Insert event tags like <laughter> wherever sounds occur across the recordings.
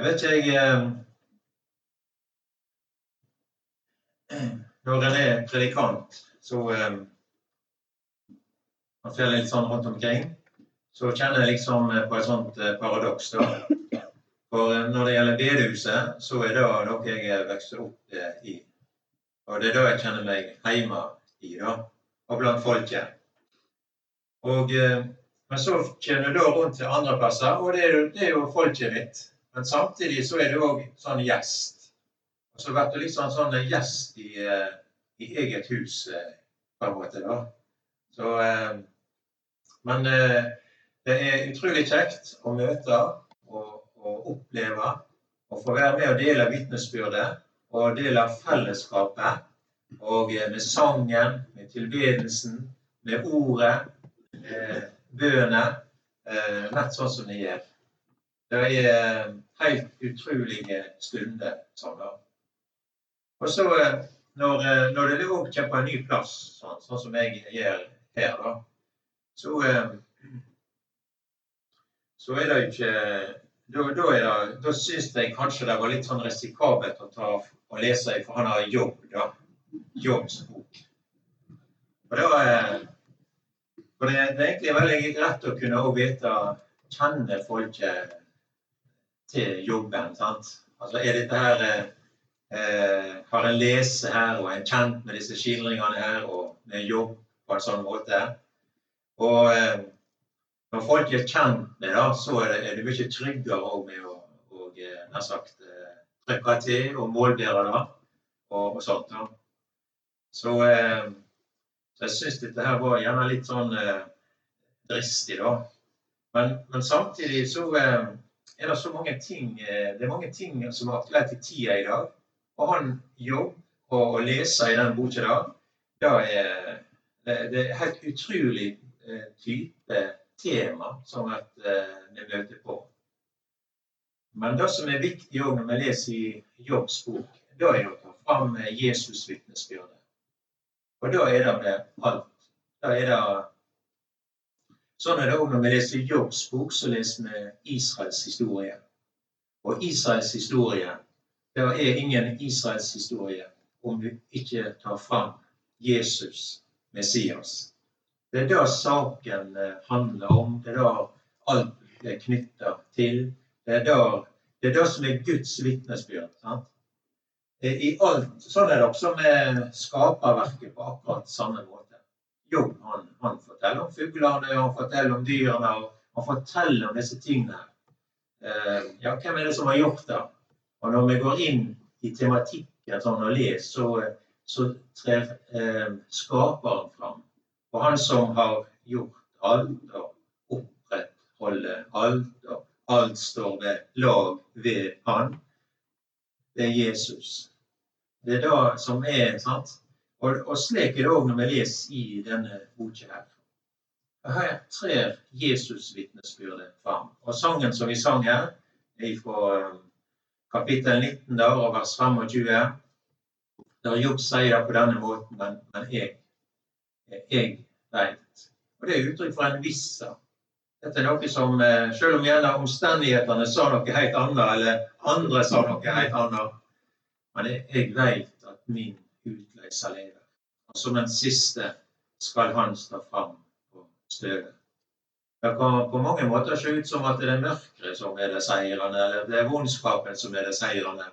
Jeg vet ikke, jeg Når en er predikant, så Man ser litt sånn rundt omkring. Så kjenner jeg liksom på et sånt paradoks, da. For når det gjelder bedehuset, så er det noe jeg er vokst opp i. Og det er da jeg kjenner meg hjemme i, da. Og blant folket. Og, men så kommer du da rundt til andre plasser, og det er, det er jo folket mitt. Men samtidig så er du òg sånn gjest. Og så blir du liksom sånn gjest i, i eget hus, på en måte. da. Så, men det er utrolig kjekt å møte og, og oppleve og få være med og dele vitnesbyrdet og dele fellesskapet. Og med sangen, med tilbedelsen, med ordet, med bønene. Nett sånn som det gjør. Det er helt utrolige stunder da. Og så når, når det òg på en ny plass, sånn, sånn, som jeg gjør her, da, så, så er det ikke Da, da, det, da syns jeg kanskje det var litt sånn risikabelt å ta og lese for han har jobb, da. Jobbsbok. Og da for det, det er egentlig veldig greit å kunne vite Kjenne folket til jobben. sant? Altså er dette her eh, Har en lese her og en kjent med disse skildringene her og med jobb på en sånn måte? Og eh, når folk er kjent med det, så er det, er det mye tryggere òg med å og, eh, nær sagt eh, trykke til og målbære det og, og sånt. Da. Så, eh, så jeg syns dette her var gjerne litt sånn eh, dristig, da. Men, men samtidig så eh, er det så mange ting eh, det er mange ting som er aktuelt i tida i dag. Å ha en jobb og å lese i den boka der, det er, det er helt utrolig eh, type tema som at, vi møter på. Men det som er viktig når vi leser i Jobbs bok, det er å ta fram Jesus' vitnesbyrde. Og da er det med alt. Da er det Sånn er det òg når vi leser Jobbs bok, så leser vi Israels historie. Og Israels historie det er ingen Israels historie om du ikke tar fram Jesus, Messias. Det er det saken eh, handler om. Det er det alt er knytta til. Det er det, det er det som er Guds vitnesbyrd. I alt, Sånn er det også med skaperverket på akkurat samme måte. Jo, han, han forteller om fuglene, han forteller om dyrene, og han forteller om disse tingene. Uh, ja, hvem er det som har gjort det? Og når vi går inn i tematikken som han har lest, så, så trer uh, skaperen fram. Og han som har gjort alt og opprettholder alt, og alt står ved lag ved han, det er Jesus. Det er det som er sant? Og, og slik er det òg når vi leser i denne boka her. Her trer Jesus-vitnesbyrdet fram. Og sangen som vi sang her, er fra um, kapittel 19 da, og vers 25. Der Jobb sier det på denne måten, men, men jeg, jeg veit. Og det er uttrykk for en visse. Dette er noe som, eh, Selv om gjerne omstendighetene sa noe helt annet, eller andre sa noe helt annet, men jeg veit at min utleisa lever. Og som den siste skal han stå fram på støvet. Det kan på mange måter se ut som at det er mørket som er det seirende, eller det er vondskapen som er det seirende.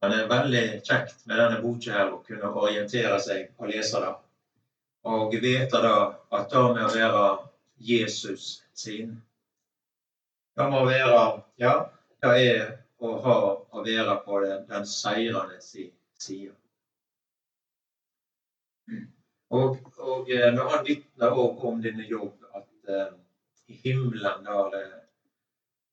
Men det er veldig kjekt med denne boka å kunne orientere seg og lese det. Og vite da at det med å være Jesus sin Det må være Ja, det er å ha å være på den, den seirende side. Og, og eh, når han vitner om denne jobb, at uh, i himmelen der uh,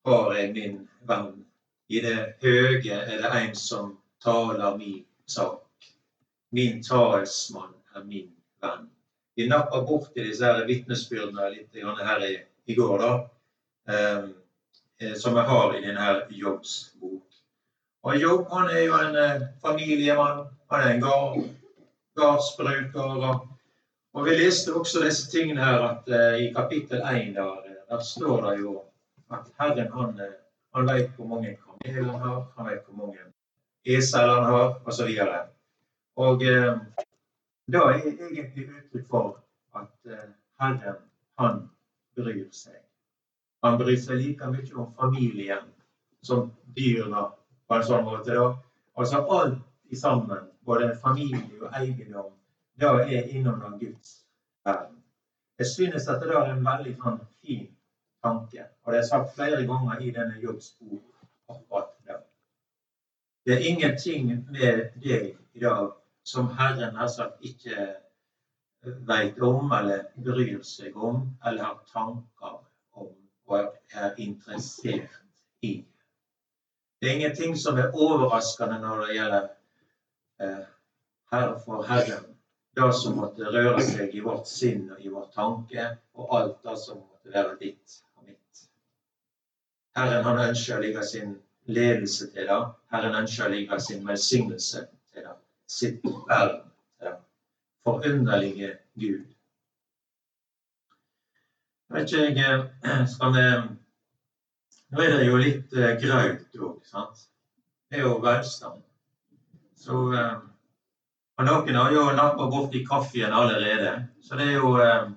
har jeg min venn. I det høye er det en som taler min sak. Min talsmann er min venn. Vi nappa borti disse vitnesbyrdene litt her i, i går, da. Um, som jeg har i denne jobbsbok. Og Jobb han er jo en familiemann. Han er en gard gardsbruker. Og vi leste også disse tingene her at uh, i kapittel 1 der, der, står det jo at Herren han, Han vet hvor mange kameler han har, han vet hvor mange esel han har, osv. Og, eh, da er jeg egentlig uttrykk for at eh, Herren, han bryr seg. Han bryr seg like mye om familien som dyrene på en sånn måte. da. Altså alt i sammen, både familie og eiendom, det er innom den Guds verden. Jeg synes at det er en veldig sånn, fin tanke, og det er sagt flere ganger i denne Jobbs bok akkurat det. Det er ingenting med deg i dag som Herren har sagt ikke vet om eller bryr seg om eller har tanker om og er interessert i. Det er ingenting som er overraskende når det gjelder eh, for Herren, det som måtte røre seg i vårt sinn og i vår tanke, og alt det som måtte være ditt og mitt. Herren han ønsker å ligge sin ledelse til det. Herren ønsker å ligge sin velsignelse til det. Sitt verden til det. Forunderlige Gud. Vet ikke jeg eh, Skal vi Nå er det jo litt uh, graut òg, sant? Det er jo velstand. Så uh, og noen har jo nappa borti kaffen allerede, så det er jo eh,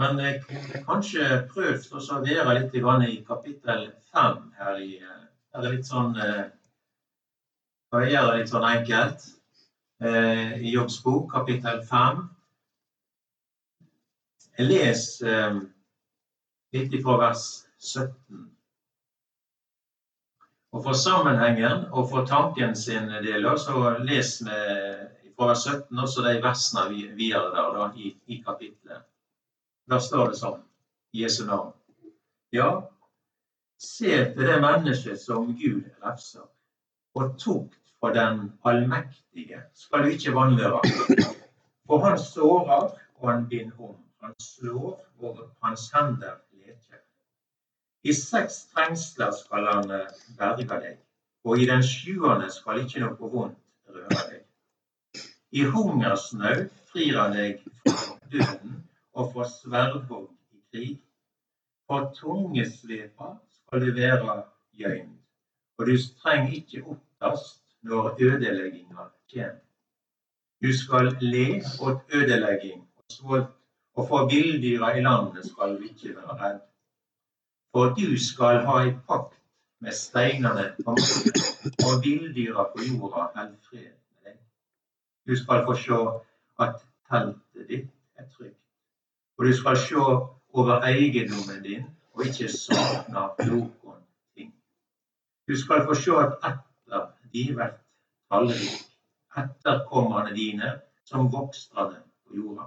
Men jeg kunne kanskje prøvd å servere litt i kapittel fem her i eh, Her er litt sånn Skal jeg gjøre det litt sånn enkelt? Eh, I Jobbs bok, kapittel fem. Jeg leser litt ifra vers 17. Og For sammenhengen og for tanken sin del så leser vi fra vers 17 også de versene videre der da, i, i kapitlet. Da står det sånn i Jesu navn. Ja, se til det mennesket som Gud refser, og tukt for den allmektige skal du ikke vanvære. For han sårer, og han binder om. Han slår, og hans hender i seks trengsler skal han eh, berge deg, og i den sjuende skal ikke noe vondt røre deg. I hungersnød frir han deg fra døden og fra sverdhogg i krig. For tungesvepa skal du være gjøymd, og du trenger ikke opptast når ødelegginga kommer. Du skal le åt ødelegging og svolt, og for villdyra i landet skal du ikke være redd. For du skal ha ei pakt med steinene og villdyra på jorda held fred med deg. Du skal få se at teltet ditt er trygt, og du skal se over eiendommen din og ikke savne noen ting. Du skal få se at etter de blir tallrike, etterkommerne dine som voksne på jorda.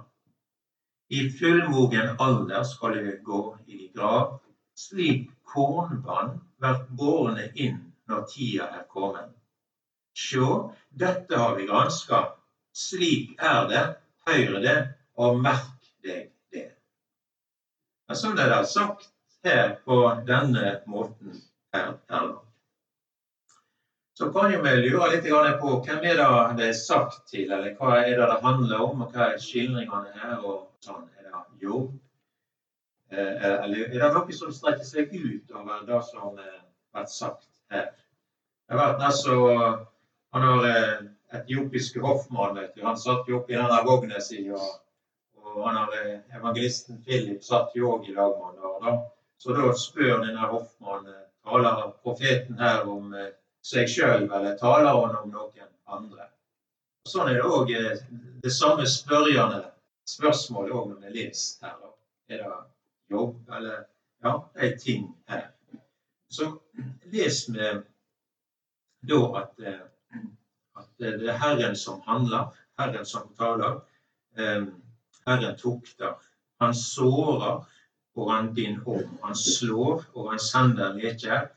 I fullmogen alder skal du gå i de grav slik kornvann vert bårne inn når tida er kommet. Sjå, dette har vi granska. Slik er det, høyre det, og merk deg det. Men er det sagt her på denne måten her, her Så kan jo vi lure litt på hvem er det det er sagt til, eller hva er det det handler om, og hva er skildringene her? og sånn. Er det jobb? Eh, eh, er det noe som strekker seg utover det som eh, blir sagt her? Jeg vet altså, Han har etiopiske hoffmann, vet du. Han satt jo oppi denne vogna si. Og, og han har, evangelisten Philip satt jo òg i lag med han da. Så da spør denne hoffmannen taler profeten her om seg sjøl, eller taler han om noen andre? Og sånn er det òg det samme spørjende spørsmålet òg når vi leser her. Da. Er det jobb eller ja, de ting her. Så les vi da at, eh, at det er Herren som handler, Herren som taler. Eh, Herren tukter. Han sårer, og han binder om. Han slår, og han sender leker.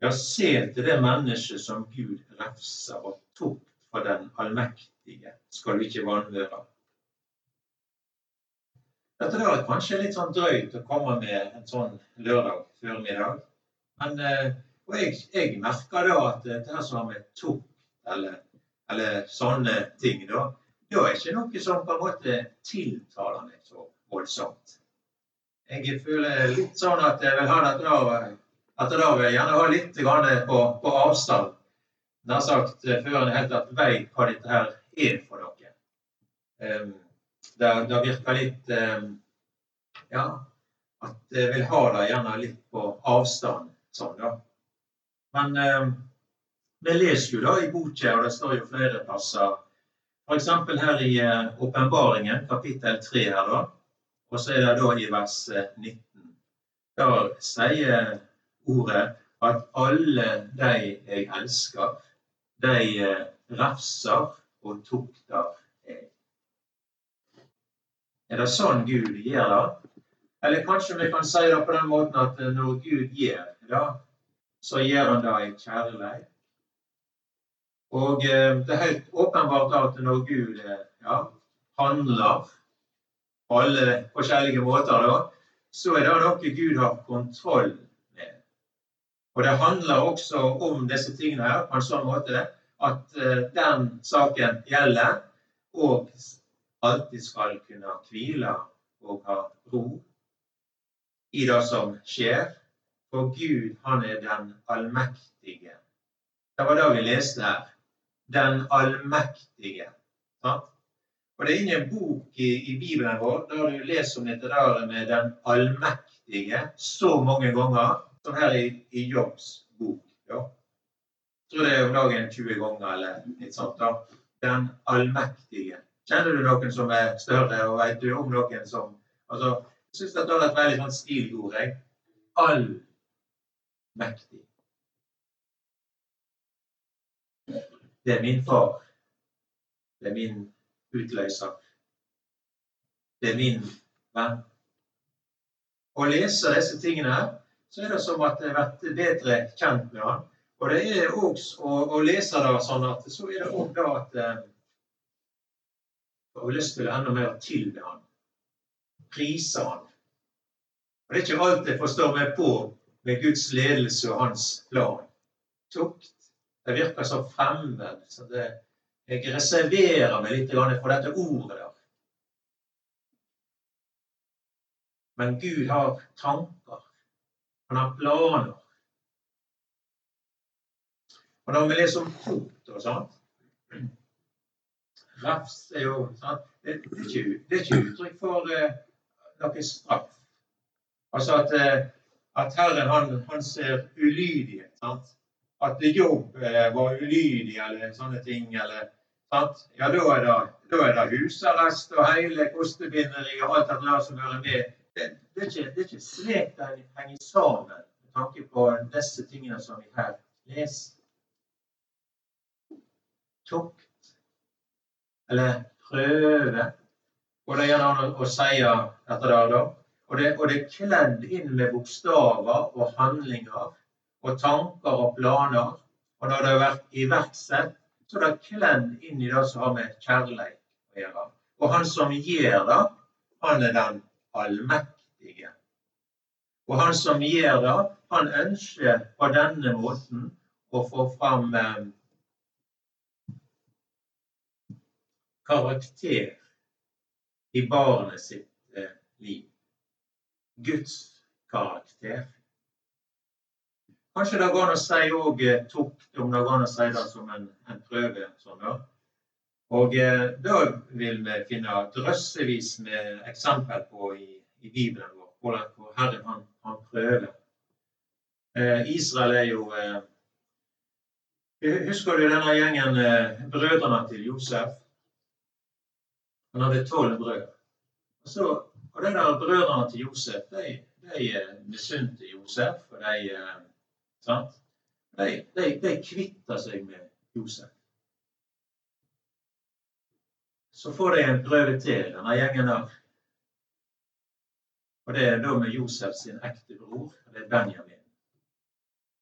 Ja, se til det mennesket som Gud refser og tok for den allmektige, skal du ikke vanvære. Dette er kanskje litt sånn drøyt å komme med en sånn lørdag formiddag. Men eh, og jeg, jeg merker da at dette som er tukt eller, eller, sånne ting, da, det er ikke noe som på en måte tiltaler meg så voldsomt. Jeg føler litt sånn at jeg vil ha dette at da vil jeg gjerne ha litt på, på avstand. Nær sagt før en helt vet hva dette her er for noe. Um, det, det, virker litt um, Ja, at jeg vil ha det gjerne litt på avstand sånn, da. Men um, vi leser jo da i boka, og det står jo flere plasser, f.eks. her i Åpenbaringen, uh, kapittel 3 her, da. Og så er det da i vers 19. Der sier ordet at alle de jeg elsker, de refser og tukter. Er det sånn Gud gjør det? Eller kanskje vi kan si det på den måten at når Gud gjør det, så gjør han det i kjærlighet. Og eh, det er helt åpenbart at når Gud eh, ja, handler på alle forskjellige måter, da, så er det noe Gud har kontroll med. Og det handler også om disse tingene her på en sånn måte at den saken gjelder, og alltid skal kunne hvile og ha ro i det som skjer. For Gud, han er den allmektige. Det var det vi leste her den allmektige. Og Det er ingen bok i, i Bibelen vår der du leser om dette der med den allmektige så mange ganger som her i, i Jobbs bok. Ja. Jeg tror det er om dagen 20 ganger eller litt sånt. da. Den allmektige. Kjenner du noen som er større, og vet du om noen som altså, Jeg syns dette er et veldig sånn stilord. Allmektig. Det er min far. Det er min utløser. Det er min venn. Å lese disse tingene her, så er det som at jeg vært bedre kjent med han. Og det er også å, å lese det sånn at så er det òg da at eh, jeg har lyst til enda mer tilbe han. Prise han. Og Det er ikke alt jeg forstår meg på med Guds ledelse og hans plan. Tukt det virker så fremmed. så det, Jeg reserverer meg litt for dette ordet der. Men Gud har tanker. Han har planer. Og når vi leser om fot og sånt Refs er jo sant? Det, er ikke, det er ikke uttrykk for uh, noe straff. Altså at, uh, at Herren han, han ser ulydighet. sant? at jobb eh, var ulydig eller sånne ting. Eller, ja, da er, det, da er det husarrest og hele kostebinderi og alt det der som hører med. Det, det, er ikke, det er ikke slik det henger sammen med tanke på disse tingene som vi her leser. Tukt eller prøve, Og det gjør han å si dette der, da. Og det, og det er kledd inn med bokstaver og handlinger og tanker og planer. Og når det har vært iverksatt, så er det kledd inn i det som har med kjærlighet å gjøre. Og han som gjør det, han er den allmektige. Og han som gjør det, han ønsker på denne måten å få fram eh, karakter i barnet sitt eh, liv. Guds karakter. Kanskje det går an å si òg eh, tukt, om det går an å si det som en, en prøve. Sånn, ja. Og eh, da vil vi finne drøssevis med eksempel på i, i Bibelen vår hvordan Herren han, han prøver. Eh, Israel er jo eh, Husker du denne gjengen eh, brødrene til Josef? Han hadde tolv brød. Og, og de der brødrene til Josef de, de eh, misunte Josef. og de Sant? De, de, de kvitter seg med Josef. Så får de en prøve til, denne gjengen der. Og det er da med Josef sin ekte bror, det er Benjamin.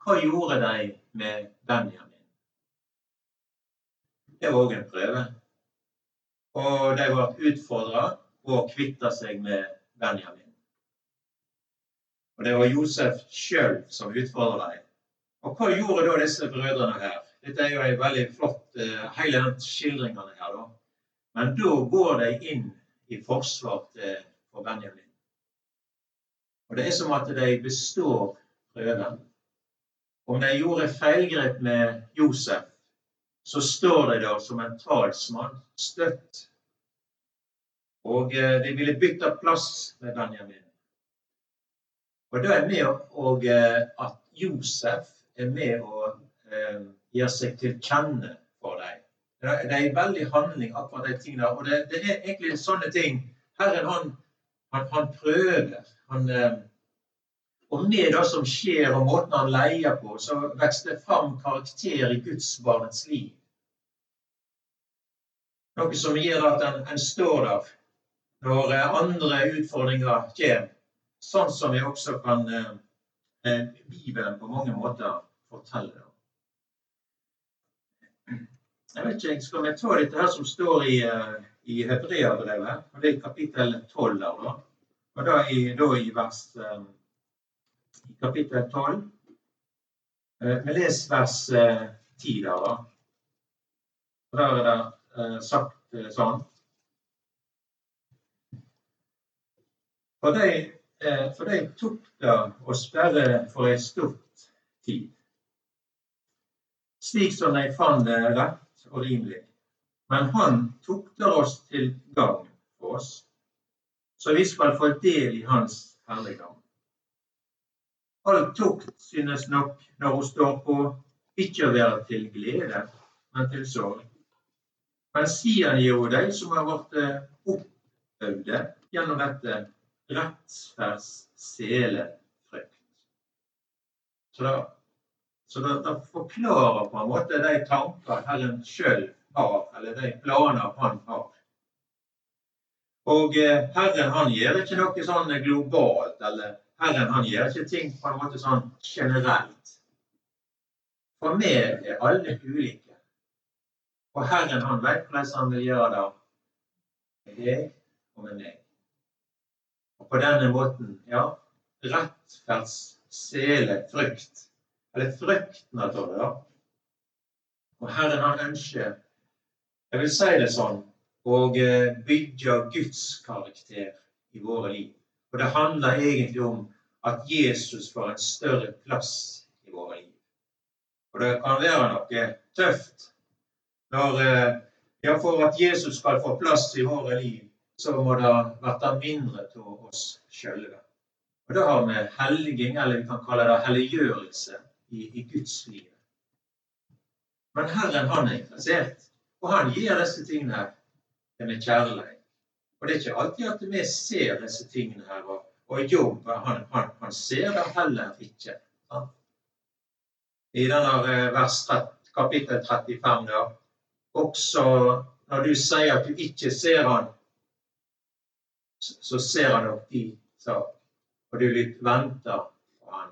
Hva gjorde de med Benjamin? Det var òg en prøve. Og de ble utfordra å kvitte seg med Benjamin. Og det var Josef sjøl som utfordra dem. Og hva gjorde da disse brødrene her? Dette er jo en veldig flott uh, hele den skildringene her, da. Men da går de inn i forsvar til, for Benjamin. Og det er som at de består prøven. om de gjorde feilgrep med Josef, så står de der som en talsmann støtt. Og eh, de ville bytte plass med Benjamin. Og det er med og, eh, at Josef er med og eh, gir seg til kjenne for dem. Det er en veldig handling, akkurat de tingene. Og det, det, er egentlig sånne ting Herren, han, han, han prøver. Han, og med det som skjer, og måten han leier på, så vokser det fram karakter i gudsbarnets liv. Noe som gjør at en, en står der når eh, andre utfordringer kommer. Sånn som vi også kan eh, eh Bibelen på mange måter fortelle. Jeg vet ikke, Skal vi ta dette her som står i, eh, i Hebreabrevet? Det er kapittel 12 der, da. Og da i, da i vers i kapittel 12. Vi leser vers 10 der, da. Og Der er det sagt sånn For de Eh, for de tok det å sperre for ei stort tid, slik som de fant det rett og rimelig. Men han tukter oss til gagn for oss, så vi skal få del i hans herligdom. All tukt synes nok, når hun står på, ikke å være til glede, men til sorg. Men sier jo de som har blitt oppøvde gjennom dette selefrykt. Så da, så da, da forklarer på en måte de tanker Herren sjøl har, eller de planer han har. Og eh, Herren han gjør ikke noe sånn globalt, eller Herren han gjør ikke ting på en måte sånn generelt. For vi er alle ulike. Og Herren han vet hvordan han vil gjøre det med deg og med meg. Og på denne måten, ja, rettferds sele frykt. Eller frykten av det. da. Og Herren han ønsker, jeg vil si det sånn, og eh, bygge Guds karakter i våre liv. Og det handler egentlig om at Jesus får en større plass i våre liv. Og det kan være noe tøft når eh, ja, for at Jesus skal få plass i våre liv, så må det bli mindre av oss sjølve. Og det har vi helging, eller vi kan kalle det helliggjørelse, i, i Guds liv. Men Herren han er interessert, og han gir disse tingene her med kjærlighet. Og det er ikke alltid at vi ser disse tingene her, og, og jobb han, han, han, ser det heller ikke. Sant? I denne eh, vers 30, kapittel 35 da, også når du sier at du ikke ser han, så ser han nok de sak, og du litt venter på han.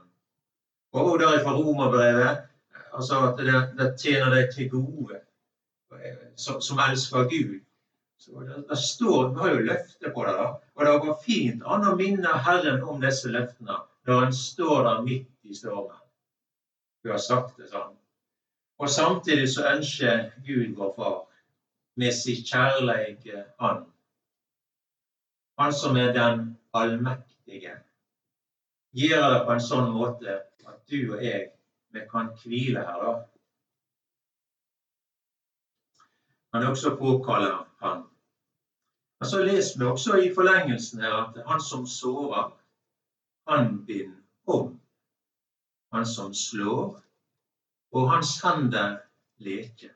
Og der fra Romerbrevet altså at det, det, tjener deg til gode, som, som elsker Gud. Det, står, Vi har jo løfter på det, da. Og det går fint an å minne Herren om disse løftene når han står der midt i stormen. Du har sagt det sånn. Og samtidig så ønsker Gud, vår Far, med sin kjærleike Han han som er den allmektige, gjør det på en sånn måte at du og jeg vi kan hvile her, da. Men også påkaller han. Men så leser vi også i forlengelsen her at han som sårer, han binder om. Han som slår, og hans hender leker.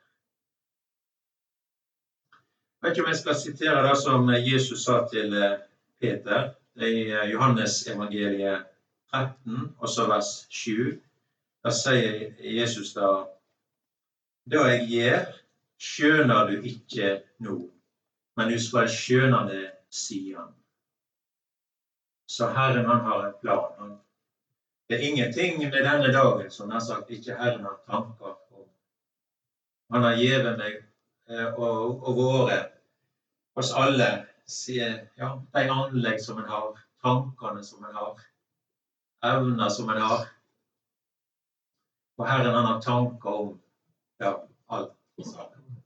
Jeg vet ikke om jeg skal sitere det som Jesus sa til eh, Peter i eh, Johannes evangeliet 13, også vers 7. Da sier Jesus da Da jeg gjør, skjønner du ikke nå, men du skal skjønne det, sier han. Så Herren han har en plan. Det er ingenting med denne dagen som har sagt ikke Herren har tanker om. Han har gitt meg eh, og, og våre oss alle sier, ja, de anlegg som en har, tankene som en har, evner som en har. Og Herren han har tanker om ja, alt sammen.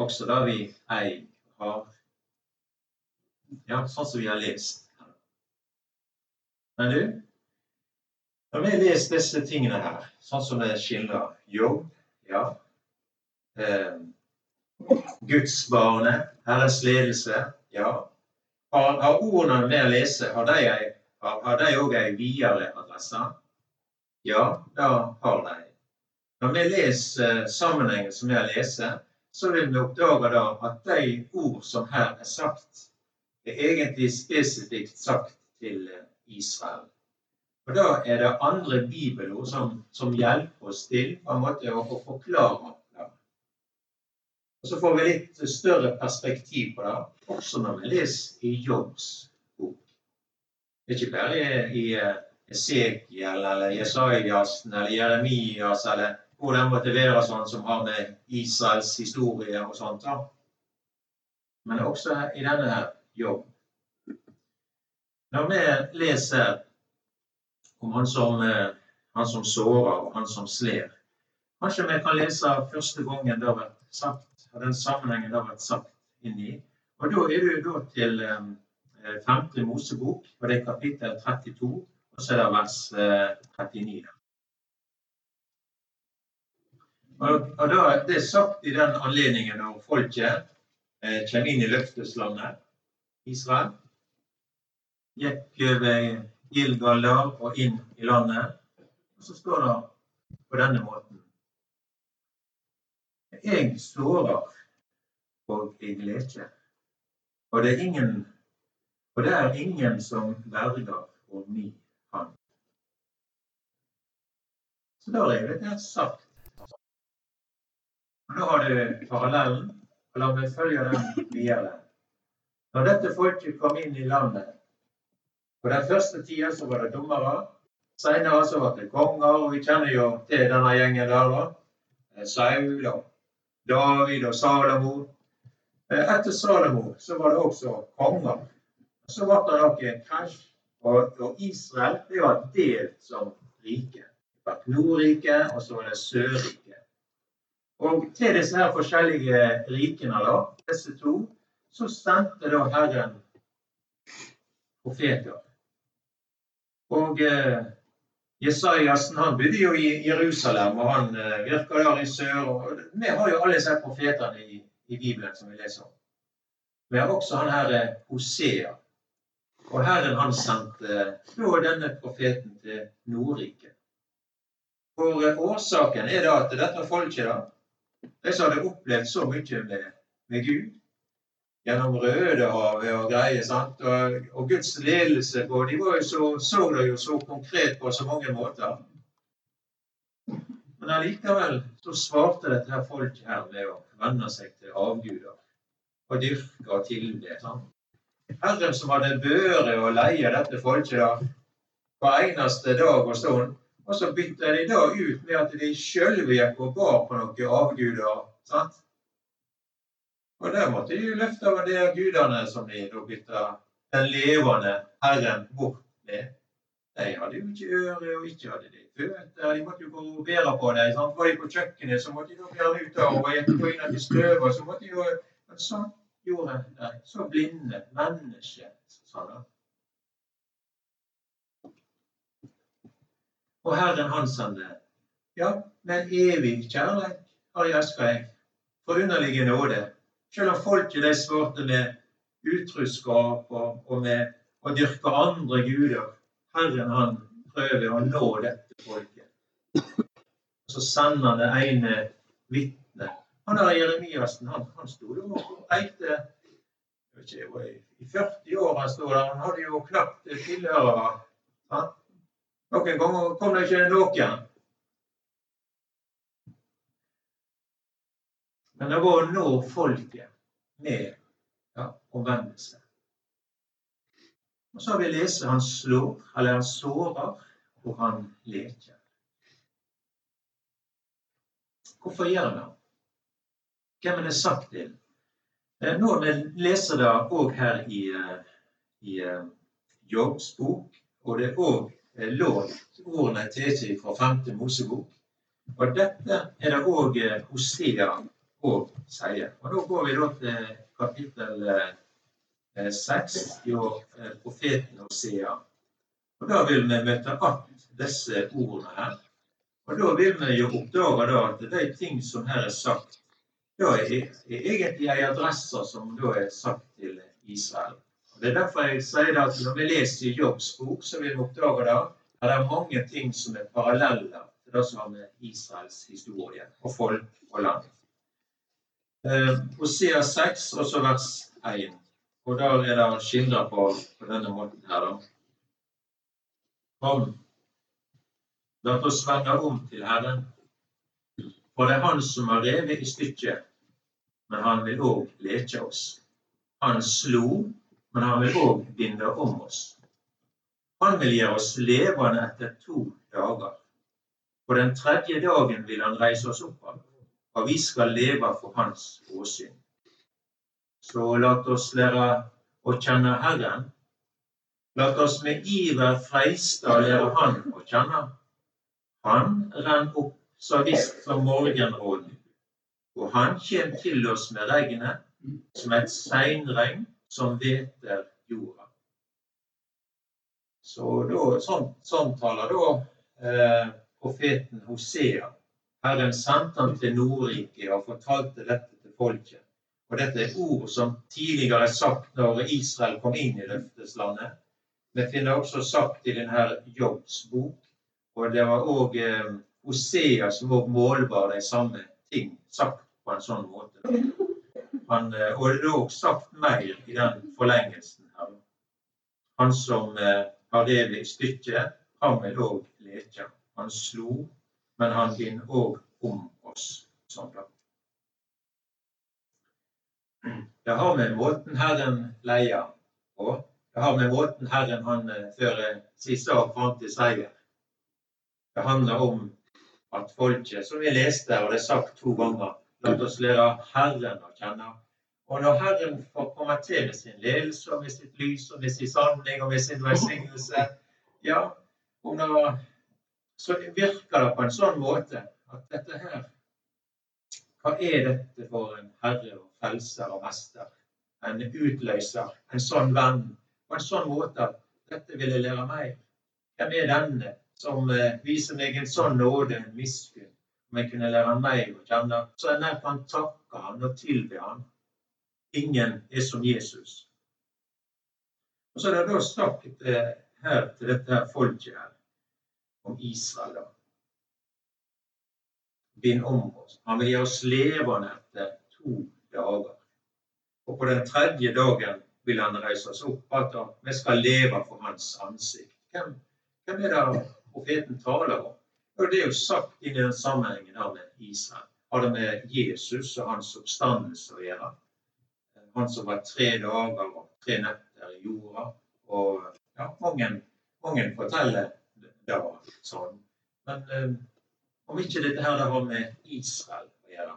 Også det vi eier har. Ja, sånn som vi har lest. Men du, Når vi leser disse tingene her, sånn som det skildrer jobb, ja eh, Gudsbarnet, Herrens ledelse, ja. Har, har ordene vi leser, har de òg ei videre adresse? Ja, det har de. Når vi leser sammenhengen som vi har lest, så vil vi oppdage da at de ord som her er sagt, er egentlig spesifikt sagt til Israel. Og Da er det andre bibelord som, som hjelper oss til på en måte å forklare det. Og Så får vi litt større perspektiv på det, også når vi leser i Jobbs bok. Det er ikke bare i Esekiel eller Jesajas eller Jeremias eller hvor det måtte være sånn som har med Israels historie og sånt da. Men også i denne her Jobb. Når vi leser om han som, eh, han som sårer og han som sler. Kanskje vi kan lese første gangen det har vært sagt, og den sammenhengen det har vært sagt inni. Og Da er du da til eh, femte Mosebok, og det er kapittel 32, og så er det vers 39. Eh, og, og da, Det er sagt i den anledningen når folket eh, kommer inn i løfteslandet Israel. Gikk over Gilgal og inn i landet. Og så står det på denne måten Jeg sårer og jeg leker. Og det er ingen, og det er ingen som verger over min hand. Så da er det sagt. Nå har du parallellen, og la meg følge den videre. Når dette folket kom inn i landet på den første tida så var det dommere. Senere så var det konger, og vi kjenner jo til denne gjengen der. da. Eh, Saul og David og Salomo. Eh, etter Salomo så var det også konger. Så ble det en krasj. Og, og Israel det var delt som rike. Det var Nordriket, og så var det Sørriket. Og til disse her forskjellige rikene, da, disse to, så sendte da Herren profeter. Og eh, Jesajasen han bodde jo i Jerusalem, og han eh, virka der i sør. og Vi har jo alle disse profetene i, i, Bibelen som vi leser om. Vi har også han her eh, Hosea. Og Herren han sendte da denne profeten til Nordriket. For eh, årsaken er da at dette folket, da, de som hadde opplevd så mye med, med Gud, gjennom Rødehavet og greier. sant? Og, og, Guds ledelse på De var jo så, så det jo så konkret på så mange måter. Men allikevel så svarte dette her folket her med å venne seg til avguder og dyrke og tilbe. sant? Herren som hadde børe og leie dette folket da, hver eneste dag og stund, og så bytta de da ut med at de sjølve gikk og bar på noen avguder. sant? Og der måtte de løfte over de gudene som de da bytta den levende Herren bort med. De hadde jo ikke øre, og ikke hadde de føtter. De måtte jo gå og bære på dem. Sant? Var de på kjøkkenet, så måtte de da bære ut av, og gå inn i støvet, så måtte de jo Men sånn gjorde de. Så blinde mennesker, sa de. Og Herren han sendte Ja, men evig kjærleik har jeg elska deg, forunderlige nåde selv om folket de svarte med utruskap og, og med å dyrke andre guder. Herren han prøver å nå dette folket. Og så sender han det ene vitnet. Han der Jeremiassen han, han sto jo og eikte ikke, I 40 år han sto der. Han hadde jo knapt tilhørere. Noen ganger kom det ikke noen. Men det var å nå folket med ja, omvendelse. Og så har vi lest han slår, eller han sårer, og han leker. Hvorfor gjør han det? Hvem er det sagt til? Eh, nå vi leser det òg her i, eh, i eh, Jobbs bok, og det er òg lånt ordene til fra 5. Mosebok. Og dette er det òg Hosea og sier. Og Da går vi da til kapittel eh, seks i eh, profeten Hosea. Og Da vil vi møte att disse ordene her. Og da vil vi jo oppdage da at de ting som her er sagt, da er, er egentlig ei adresse som da er sagt til Israel. Det er derfor jeg sier at når vi leser i Jobbs bok, så vil vi oppdage det, at det er mange ting som er paralleller til det som har med Israels historie og folk og land. På Hosea 6, også vers 1. Og da er det skildra på, på denne måten her, da. Kom, la oss vende om til Herren. For det er Han som har revet i stykket, men Han vil òg leke oss. Han slo, men Han vil òg binde om oss. Han vil gjøre oss levende etter to dager. På den tredje dagen vil Han reise oss opp av, og vi skal leve for Hans åsyn. Så la oss lære å kjenne Herren. La oss med iver freiste å lære Han å kjenne. Han renn opp så visst som morgenråden, og han kjem til oss med regnet, som et seinregn som hveter jorda. Så da, sånn, sånn taler da eh, profeten Hosea. Herren sendte han til Nordriket og fortalte dette til folket. Og dette er ord som tidligere er sagt når Israel kom inn i løfteslandet. Vi finner også sagt i denne Jobbs bok, og det var òg eh, Hosea som òg målbar de samme ting, sagt på en sånn måte. Han, eh, og det er òg sagt mer i den forlengelsen her. Han som eh, har revet i stykket, han vil òg leke. Han slo, men han binder òg om oss. Sånn da. Det har med måten Herren leier på. Det har med måten Herren han eh, fører sin sak fram til seier. Det handler om at folket, som vi leste, og det er sagt to ganger, la oss lære Herren å kjenne. Og når Herren får komme til med sin ledelse og med sitt lys og med sin sanning og med sin velsignelse, ja, da, så virker det på en sånn måte at dette her Hva er dette for en herre og frelser og mester. En utløser, en sånn venn, på en sånn måte at dette vil jeg lære meg. Hvem er denne som eh, viser meg en sånn nåde, en miskunn, om jeg kunne lære meg å kjenne, så nær kan takke han og tilbe han. Ingen er som Jesus. Og Så er det da sagt eh, her til dette her folket her, om Israel. da. Bind om oss. Han vil gjøre oss levende etter to dager. Og på den tredje dagen vil han reise oss opp at vi skal leve for hans ansikt. Hvem, hvem er det profeten taler om? Og Det er jo sagt i den sammenhengen her med Israel. Har det med Jesus og hans oppstandelse å gjøre? Han som var tre dager og tre netter i jorda. Og ja, mange, mange forteller det sånn. Men um, om ikke dette her det har med Israel å gjøre,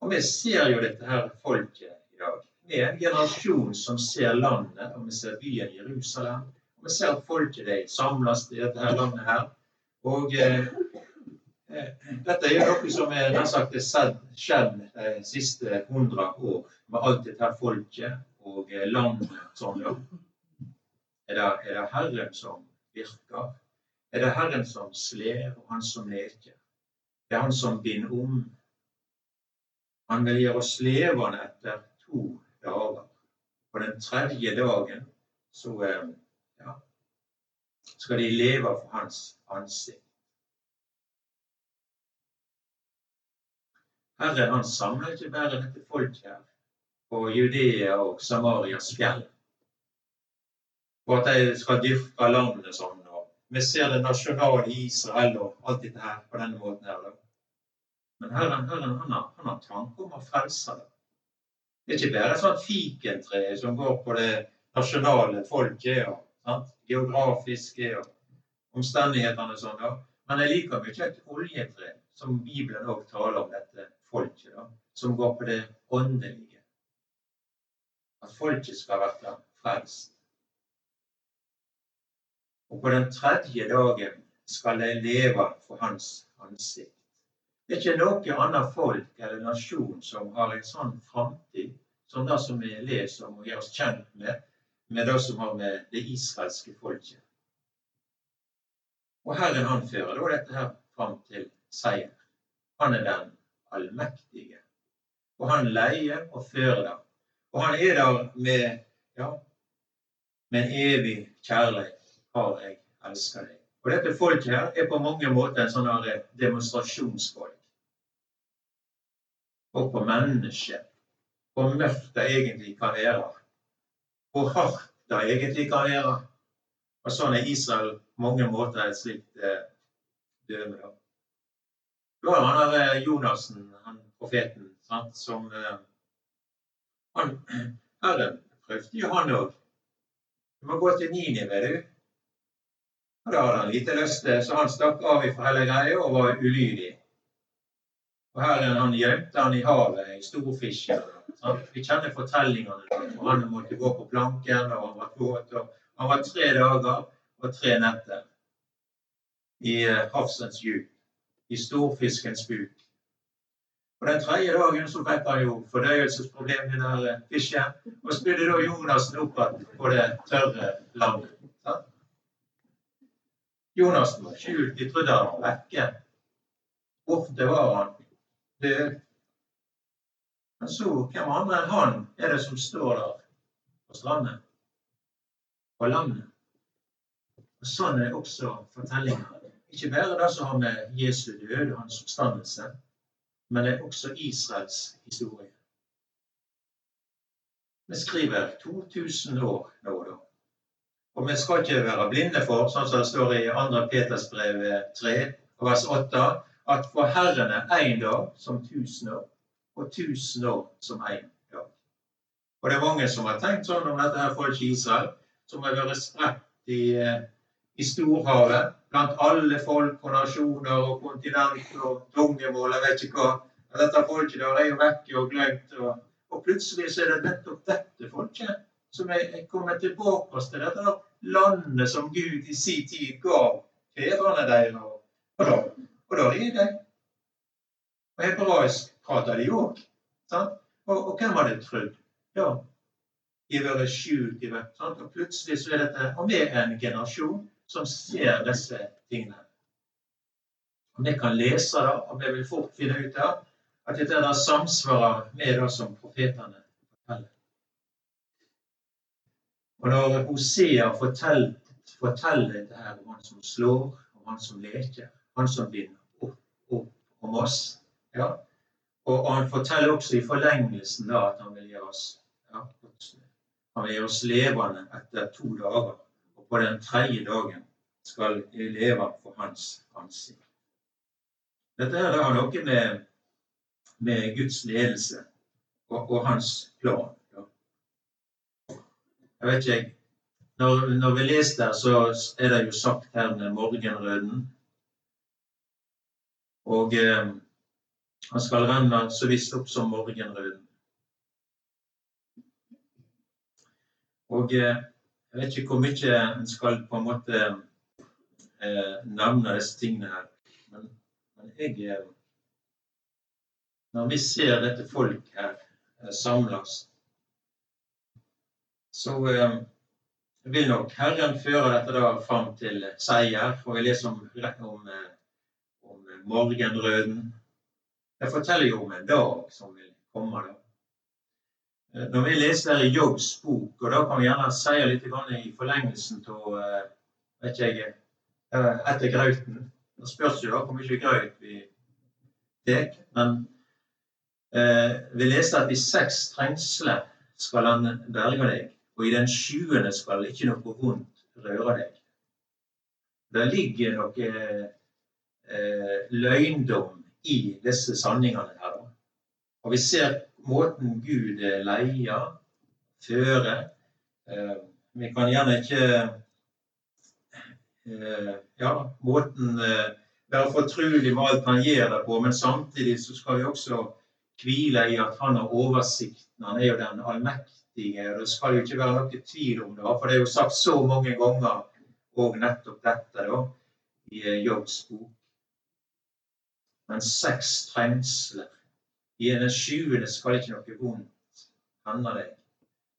og vi ser jo dette her folket i dag. Vi er en generasjon som ser landet, og vi ser byen Jerusalem. Og vi ser at folket de samles i dette her landet her. Og eh, eh, dette er noe som er nær sagt skjedd de siste hundre år med alt dette folket og eh, landet sånn. Ja. Er det, er det Herren som virker? Er det Herren som sler, og Han som leker? Det er Han som binder om han vil gjøre oss levende etter to dager. På den tredje dagen så eh, skal de leve for hans ansikt. Herren han samler ikke bare dette folket her på Judea og Samarias fjell for at de skal dyrke landet sånn. Og vi ser det nasjonale Israel og alt dette her på denne måten. her. Men Herren, Herren han har, han har tanke om å frelse det. Det er ikke bare et sånt fikentre som går på det nasjonale folket og sant? geografiske og omstendighetene og sånn. da. Men det er like mye et oljetre, som Bibelen òg taler om dette folket, da, som går på det åndelige. At folket skal være frelst. Og på den tredje dagen skal de leve for Hans ansikt. Det er ikke noe annet folk eller nasjon som har en sånn framtid som det som vi leser om og gjør oss kjent med, med det som har med det israelske folket. Og Herren han fører da dette her fram til seier. Han er den allmektige. Og han leier og fører det. Og han er der med, ja, med evig kjærlighet. Har jeg elska deg. Og dette folket her er på mange måter en sånn demonstrasjonsfolk. Og på mennesket. Hvor mørkt det egentlig kan være. Hvor hardt det egentlig kan være. Og sånn er Israel på mange måter et slikt eh, døme. da. Da har han der eh, Jonassen, han profeten, sant, som eh, han, <clears throat> Herren prøvde jo han òg. Du må gå til Ninive, du. Og da hadde han lite lyst til, så han stakk av fra hele greia og var ulydig. Og han gjemte han i havet, i storfisken. Vi kjenner fortellingene. og Han måtte gå på planken, og han var våt. Han var tre dager og tre netter i eh, havsens djup, i storfiskens buk. Og Den tredje dagen så fikk han jo fordøyelsesproblem, den der eh, fisken, og spydde da Jonasen opp på det tørre landet. Jonasen var skjult, de trodde han var vekke. Borte var han, død. Men så, hvem andre enn han er det som står der på stranden? På landet? Og Sånn er også fortellinga. Ikke bare det som har med Jesu død og hans oppstandelse, men det er også Israels historie. Vi skriver 2000 år nå og da. Og vi skal ikke være blinde for, sånn som det står i 2. Peters brev 3, vers 8, at for Herren er én dag som tusen år, og tusen år som én dag. Og det er mange som har tenkt sånn om dette her folket i Israel, som har vært spredt i, eh, i storhavet blant alle folk og nasjoner og kontinent og tungemål, jeg vet ikke hva. Dette folket der er jo vekke og glemt. Og, og plutselig så er det nettopp dette folket som er kommet tilbake til dette landet som Gud i sin tid gav fedrene deres. Og da, og da er de. Og hebraisk prater de òg. Og, og hvem hadde trodd? Ja, de har vært skjult i vekk. Og plutselig så er dette Og vi er en generasjon som ser disse tingene. Og Vi kan lese det, og vi vil fort finne ut av at dette der samsvarer med det som profetene forteller. Og når Hosea forteller, forteller dette her om han som slår, om han som leker, han som binder opp, opp om oss ja. Og, han forteller også i forlengelsen da at han vil gjøre oss ja, han vil gjøre oss levende etter to dager. Og på den tredje dagen skal vi leve for hans ansikt. Dette her har noe med, med Guds ledelse og, og hans plan jeg vet ikke når, når, vi leser der, så er det jo sagt her med morgenrøden. Og eh, han skal renne så visst opp som morgenrøden. Og eh, jeg vet ikke hvor mye en skal på en måte eh, nevne disse tingene her. Men, men jeg eh, Når vi ser dette folk her eh, samles så eh, vil nok Herren føre dette da fram til seier. For vi leser om, om, om morgenrøden. Det forteller jo om en dag som vil komme. da. Eh, når vi leser Jobbs bok, og da kan vi gjerne si litt i forlengelsen av ikke jeg, etter grauten Det spørs jo da hvor mye graut vi tar. Men eh, vi leser at i seks trengsler skal han berge deg og i den sjuende skal ikke noe vondt røre deg. Det ligger noe eh, løgndom i disse sanningene her. Og vi ser måten Gud leier, fører. Eh, vi kan gjerne ikke eh, Ja, måten eh, være fortrolig med alt han gjør det på, men samtidig så skal vi også hvile i at han har oversikten. Han er jo den allmektige. Det skal jo ikke være noe tvil om det, for det er jo sagt så mange ganger og nettopp dette da, i eh, Jobbs bok. Men seks trengsler. I den sjuende skal ikke noe vondt hende deg.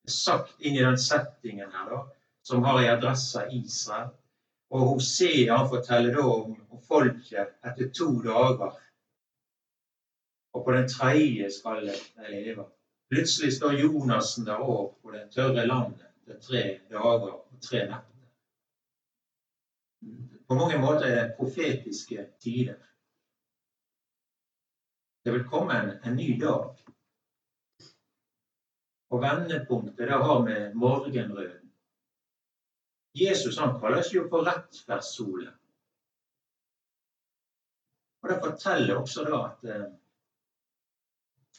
Det er sagt inn i den settingen her, da, som har i adressa Israel. Og Hosea forteller da om, om folket etter to dager. Og på den tredje skal de leve. Plutselig står Jonassen der òg på det tørre landet etter tre dager og tre netter. På mange måter er det profetiske tider. Det vil komme en, en ny dag. Og vendepunktet det har med morgenrøden. Jesus han kalles jo for rettferdssolen. Og Det forteller også da at eh,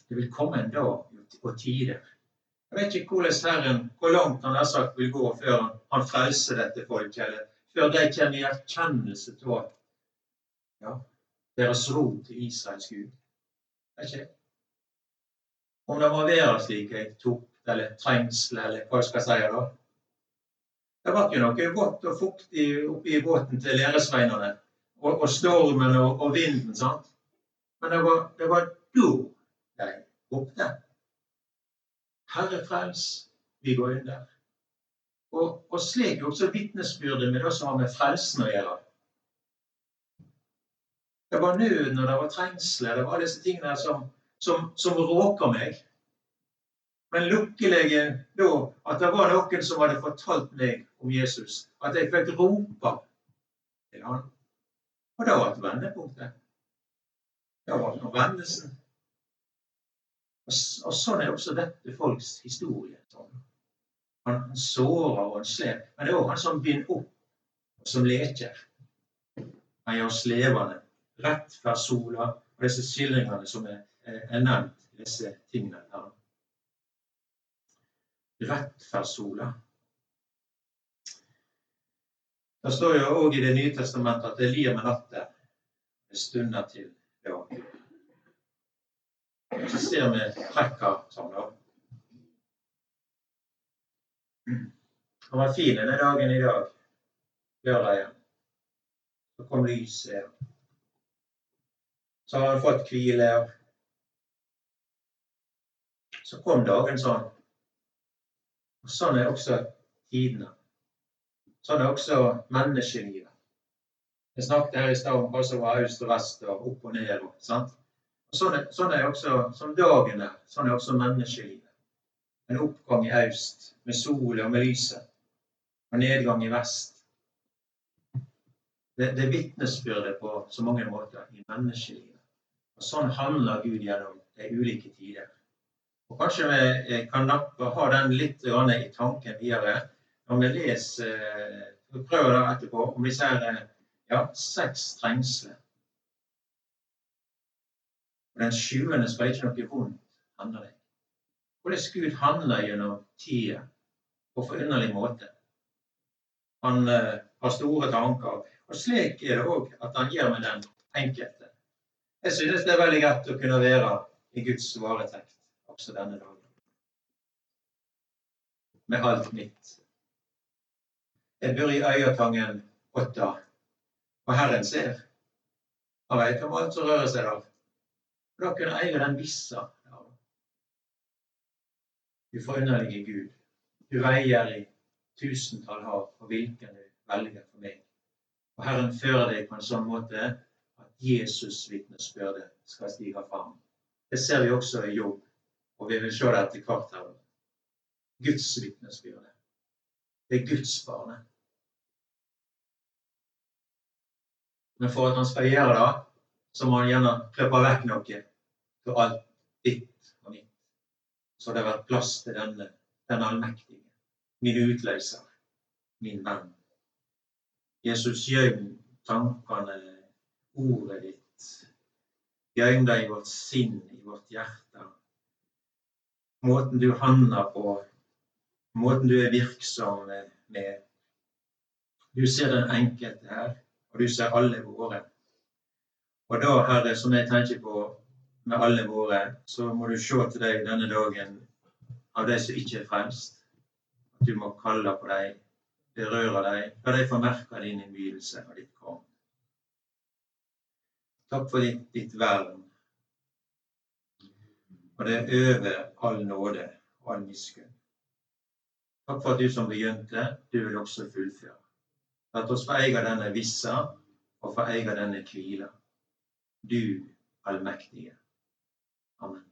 det vil komme en dag og tider. Jeg vet ikke hvordan Herren, hvor langt han har sagt vil gå før han, han frelser dette folket, eller før de kommer i erkjennelse av ja, deres rot til Israels Gud. Ikke? Om det må være slik jeg tok, eller trengsel eller hva jeg skal si. da. Det var ikke noe vått og fuktig oppi båten til læresveinene. Og, og, stormen og, og, vinden. sant? Men det var, det var da de ropte. Herre frels, vi går under. Og, og slik også vitnesbyrdet med det som har med frelsen å gjøre. Det var nøden, og det var trengsler, det var disse tingene som, som, som råker meg. Men lykkelige da at det var noen som hadde fortalt meg om Jesus. At jeg fikk rope til han. Og det var et vendepunkt. Det var vendelsen. Og, og sånn er også dette folks historie. Sånn. Han, sårer og han slår. Men det er òg han som binder opp, og som leker. Han gjør oss levende. Rettferdssola og disse skildringene som er, er nevnt i disse tingene her. Rettferdssola. Det står jo òg i Det nye testamentet at det lir med natten en stunder til dag. Så ser vi trekka sånn, da. Han var fin denne dagen i dag, lørdagen. Så kom lyset. Så har han fått hvile. Så kom dagen sånn. Og Sånn er også tidene. Sånn er også menneskelivet. Jeg snakket her i stad om hva som var øst og vest og opp og ned. Og, sant? Og sånn, er, sånn er også som dagen er. Sånn er også menneskelivet en oppgang i øst med sol og med lyset, og nedgang i vest. Det, det vitnesbyrdet på så mange måter i menneskelivet. Og Sånn handler Gud gjennom de ulike tider. Og Kanskje vi kan nappe, ha den litt i tanken videre når vi leser vi prøver da etterpå om disse her, ja, seks trengsler. Og Den sjuende skal ikke noe vondt hende deg. Hvordan Gud handler gjennom tida på forunderlig måte. Han uh, har store tanker. Og slik er det òg at han gjør med den enkelte. Jeg synes det er veldig greit å kunne være i Guds varetekt også denne dagen. Med alt mitt. Jeg bor i Øyatangen åtta, og Herren ser. Han veit om alt som rører seg der. Da kunne eie den vissa du forunderlige Gud, du veier i tusentall hav og hvilken du velger for meg. Og Herren fører deg på en sånn måte Jesus' vitnesbyrde skal stige fram. Det ser vi også i jobb, og vi vil se det etter hvert her. Guds vitnesbyrde. Det er Guds barne. Men for at han skal gjøre det, så må han gjerne klippe vekk noe for alt ditt og mitt. så det har vært plass til denne, den allmektige, min utløser, min venn. Jesus gjør tankene, ordet ditt. Gjem det i vårt sinn, i vårt hjerte. Måten du handler på, måten du er virksom med. Du ser den enkelte her, og du ser alle våre. Og da, Herre, som jeg tenker på med alle våre, så må du se til deg denne dagen av de som ikke er frelst. At du må kalle på dem, berøre dem, la de få merke din innbydelse og ditt kom. Takk for ditt, ditt vern. Og det er over all nåde og all miskunn. Takk for at du som begynte, du vil også fullføre. La oss få eie denne vissa og få eie denne hvila. Du allmektige. Amen.